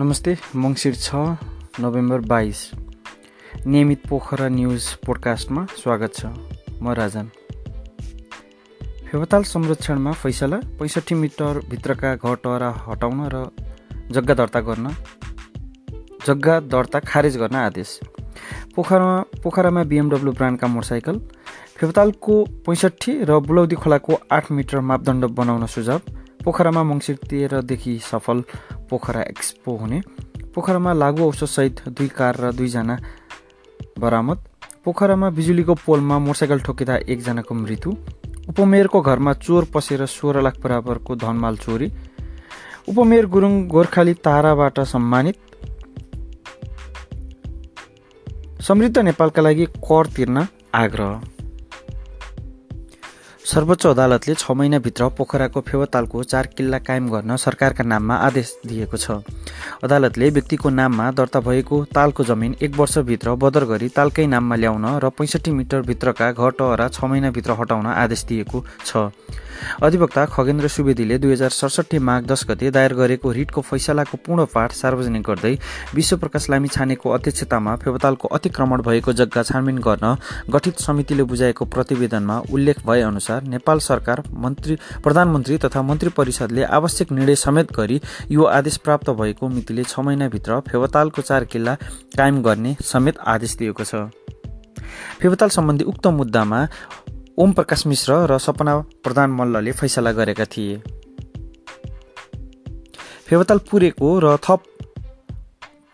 नमस्ते मङ्सिर छ नोभेम्बर बाइस। नियमित पोखरा न्युज पोडकास्टमा स्वागत छ। म राजन। फेवताल संरक्षणमा फैसला पैँसठी मिटरभित्रका घरटहरा हटाउन र जग्गा दर्ता गर्न। जग्गा दर्ता खारेज गर्न आदेश। पोखरामा पोखरामा बिएमडब्लु ब्रान्डका मोटरसाइकल। फेवतालको पैँसठी र बुलौदी खोलाको आठ मिटर मापदण्ड बनाउन सुझाव। पोखरामा मङ्सिर तेह्रदेखि सफल पोखरा एक्सपो हुने। पोखरामा लागु औषधसहित दुई कार र दुईजना बरामद। पोखरामा बिजुलीको पोलमा मोटरसाइकल ठोकिँदा एकजनाको मृत्यु। उपमेयरको घरमा चोर पसेर सोह्र लाख बराबरको धनमाल चोरी। उपमेयर गुरुङ गोर्खाली ताराबाट सम्मानित। समृद्ध नेपालका लागि कर तिर्न आग्रह। सर्वोच्च अदालतले छ महिनाभित्र पोखराको फेवतालको चार किल्ला कायम गर्न सरकारका नाममा आदेश दिएको छ। अदालतले व्यक्तिको नाममा दर्ता भएको तालको जमिन एक वर्षभित्र बदर गरी तालकै नाममा ल्याउन र पैँसठी मिटरभित्रका घर टहरा छ महिनाभित्र हटाउन आदेश दिएको छ। अधिवक्ता खगेन्द्र सुवेदीले दुई हजार सडसठी माघ दस गते दायर गरेको रिटको फैसलाको पूर्ण पाठ सार्वजनिक गर्दै विश्वप्रकाश लामी छानेको अध्यक्षतामा फेवतालको अतिक्रमण भएको जग्गा छानबिन गर्न गठित समितिले बुझाएको प्रतिवेदनमा उल्लेख भए अनुसार नेपाल सरकार मन्त्री प्रधानमन्त्री तथा मन्त्री परिषदले आवश्यक निर्णय समेत गरी यो आदेश प्राप्त भएको मितिले छ महिनाभित्र फेवतालको चार किल्ला कायम गर्ने समेत आदेश दिएको छ। फेवताल सम्बन्धी उक्त मुद्दामा ओम प्रकाश मिश्र र सपना प्रधान मल्लले फैसला गरेका थिए। फेवताल पुरेको र थप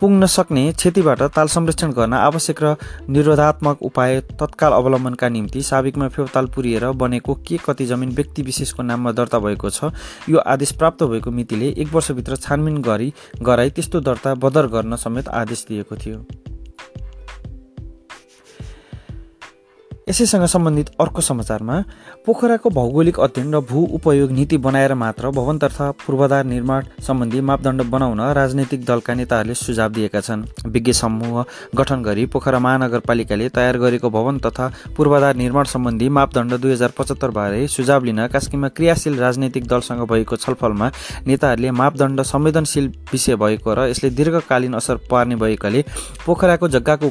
पुग्न सक्ने क्षतिबाट ताल संरक्षण गर्न आवश्यक र निरोधात्मक उपाय तत्काल अवलम्बनका निम्ति साबिकमा फेवताल पुरिएर बनेको के कति जमिन व्यक्ति विशेषको नाममा दर्ता भएको छ यो आदेश प्राप्त भएको मितिले एक वर्षभित्र छानबिन गरी गराई त्यस्तो दर्ता बदर गर्न समेत आदेश दिएको थियो। यसैसँग सम्बन्धित अर्को समाचारमा पोखराको भौगोलिक अध्ययन र भू उपयोग नीति बनाएर मात्र भवन तथा पूर्वाधार निर्माण सम्बन्धी मापदण्ड बनाउन राजनैतिक दलका नेताहरूले सुझाव दिएका छन्। विज्ञ समूह गठन गरी पोखरा महानगरपालिकाले तयार गरेको भवन तथा पूर्वाधार निर्माण सम्बन्धी मापदण्ड दुई हजार पचहत्तरबारे सुझाव लिन कास्कीमा क्रियाशील राजनैतिक दलसँग भएको छलफलमा नेताहरूले मापदण्ड संवेदनशील विषय भएको र यसले दीर्घकालीन असर पार्ने भएकाले पोखराको जग्गाको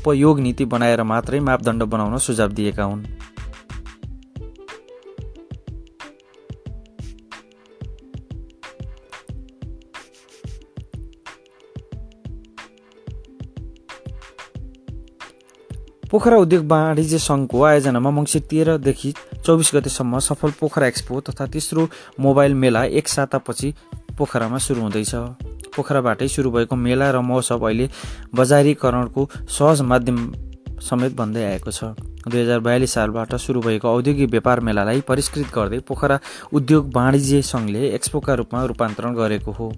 उपयोग नीति बनाएर मात्रै मापदण्ड बनाउन सुझाव सुझाव दिएका हुन्। पोखरा उद्योग वाणिज्य सङ्घको आयोजनामा मङ्सिर तेह्रदेखि चौबिस गतेसम्म सफल पोखरा एक्सपो तथा तेस्रो मोबाइल मेला एक सातापछि पोखरामा सुरु हुँदैछ। पोखराबाटै सुरु भएको मेला र महोत्सव अहिले बजारीकरणको सहज माध्यम समेत भन्दै आएको छ। दुई हजार बयालिस सालबाट सुरु भएको औद्योगिक व्यापार मेलालाई परिष्कृत गर्दै पोखरा उद्योग वाणिज्य सङ्घले एक्सपोका रूपमा रूपान्तरण गरेको हो।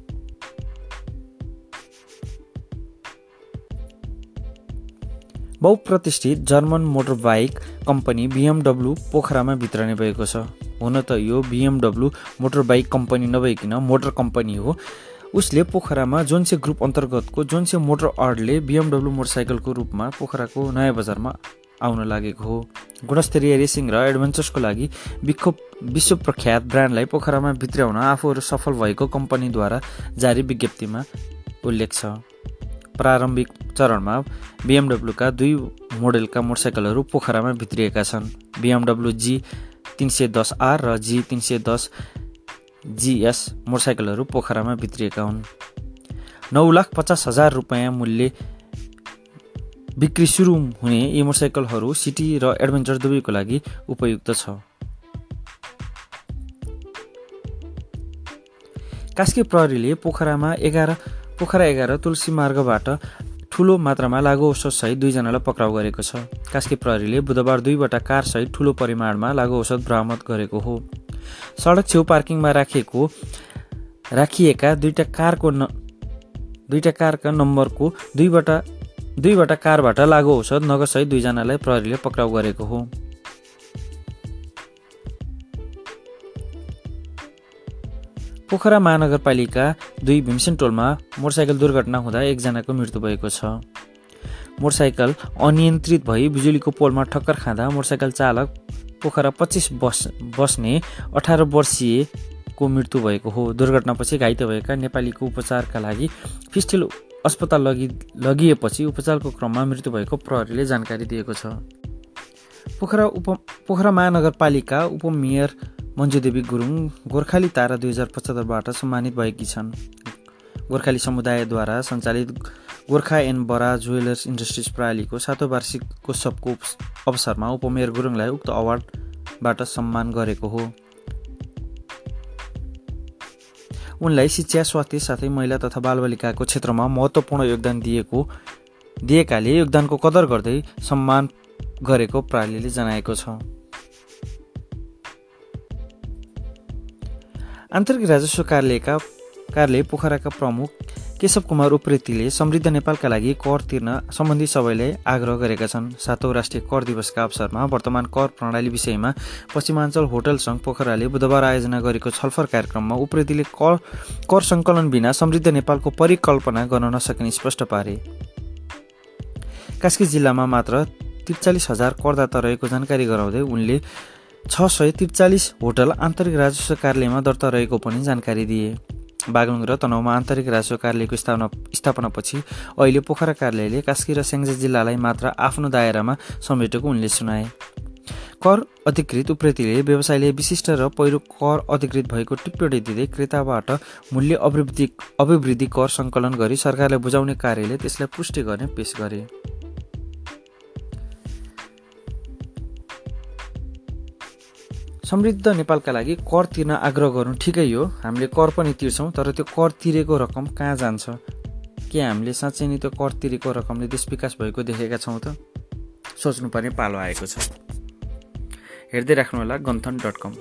बहुप्रतिष्ठित German motor bike company BMW पोखरामा भित्रने भएको छ। हुन त यो बिएमडब्लु मोटर बाइक कम्पनी नभइकन मोटर कम्पनी हो। उसले पोखरामा जोन्से ग्रुप अन्तर्गतको जोन्से मोटर अर्डले बिएमडब्लु मोटरसाइकलको रूपमा पोखराको नयाँ बजारमा आउन लागेको हो। गुणस्तरीय रेसिङ र एडभेन्चर्सको लागि विक्षोभ विश्व प्रख्यात ब्रान्डलाई पोखरामा भित्राउन आफूहरू सफल भएको कम्पनीद्वारा जारी विज्ञप्तिमा उल्लेख छ। प्रारम्भिक चरणमा बिएमडब्लुका दुई मोडेलका मोटरसाइकलहरू पोखरामा भित्रिएका छन्। बिएमडब्लु जी तिन सय दस आर र जी तिन सय दस जिएस मोटरसाइकलहरू पोखरामा भित्रिएका हुन्। नौ लाख पचास हजार रुपियाँ मूल्य बिक्री सुरु हुने यी मोटरसाइकलहरू सिटी र एडभेन्चर दुवैको लागि उपयुक्त छ। कास्की प्रहरीले पोखरामा एघार पोखरा एघार तुलसी मार्गबाट ठुलो मात्रामा लागु औषधसहित दुईजनालाई पक्राउ गरेको छ। कास्की प्रहरीले बुधबार दुईवटा कारसहित ठुलो परिमाणमा लागु औषध बरामद गरेको हो। सडक छेउ पार्किङमा राखिएको राखिएका दुईटा कारको न दुईटा कारका नम्बरको दुईवटा दुईवटा कारबाट लागु औषध नगदसहित दुईजनालाई प्रहरीले पक्राउ गरेको हो। पोखरा महानगरपालिका दुई भीमसेन टोलमा मोटरसाइकल दुर्घटना हुँदा एकजनाको मृत्यु भएको छ। मोटरसाइकल अनियन्त्रित भई बिजुलीको पोलमा ठक्कर खाँदा मोटरसाइकल चालक पोखरा पच्चिस बस बस्ने अठार वर्षीय को मृत्यु भएको हो। दुर्घटनापछि घाइते भएका नेपालीको उपचारका लागि फिस्टेल अस्पताल लगि लगिएपछि उपचारको क्रममा मृत्यु भएको प्रहरीले जानकारी दिएको छ। पोखरा उप पोखरा महानगरपालिका उपमेयर मन्जुदेवी गुरुङ गोर्खाली तारा दुई हजार पचहत्तरबाट सम्मानित भएकी छन्। गोर्खाली समुदायद्वारा सञ्चालित गोर्खा एन्ड बरा जुवेलर्स इन्डस्ट्रिज प्रणालीको सातौँ वार्षिकोत्सवको अवसरमा उपमेयर गुरुङलाई उक्त अवार्डबाट सम्मान गरेको हो। उनलाई शिक्षा स्वास्थ्य साथै महिला तथा बालबालिकाको क्षेत्रमा महत्त्वपूर्ण योगदान दिएको दिएकाले योगदानको कदर गर्दै सम्मान गरेको प्रणालीले जनाएको छ। आन्तरिक राजस्व कार्यालयका कार्यालय पोखराका प्रमुख केशव कुमार उप्रेतीले समृद्ध नेपालका लागि कर तिर्न सम्बन्धी सबैलाई आग्रह गरेका छन्। सातौँ राष्ट्रिय कर दिवसका अवसरमा वर्तमान कर प्रणाली विषयमा पश्चिमाञ्चल होटल सङ्घ पोखराले बुधबार आयोजना गरेको छलफल कार्यक्रममा उप्रेतीले कर कर सङ्कलन बिना समृद्ध नेपालको परिकल्पना गर्न नसकिने स्पष्ट पारे। कास्की जिल्लामा मात्र त्रिचालिस हजार करदाता रहेको जानकारी गराउँदै उनले छ सय त्रिचालिस होटल आन्तरिक राजस्व कार्यालयमा दर्ता रहेको पनि जानकारी दिए। बागलुङ र तनहुमा आन्तरिक राजस्व कार्यालयको स्थापना स्थापनापछि अहिले पोखरा कार्यालयले कास्की र स्याङ्जा जिल्लालाई मात्र आफ्नो दायरामा समेटेको उनले सुनाए। कर अधिकृत उप्रेतीले व्यवसायले विशिष्ट र पहिरो कर अधिकृत भएको टिप्पणी दिँदै क्रेताबाट मूल्य अभिवृद्धि अभिवृद्धि कर सङ्कलन गरी सरकारलाई बुझाउने कार्यले त्यसलाई पुष्टि गर्ने पेश गरे। समृद्ध नेपालका लागि कर तिर्न आग्रह गर्नु ठिकै हो। हामीले कर पनि तिर्छौँ तर त्यो कर तिरेको रकम कहाँ जान्छ? के हामीले साँच्चै नै त्यो कर तिरेको रकमले देश विकास भएको देखेका छौँ त? सोच्नुपर्ने पालो आएको छ। हेर्दै राख्नुहोला गन्थन डट कम।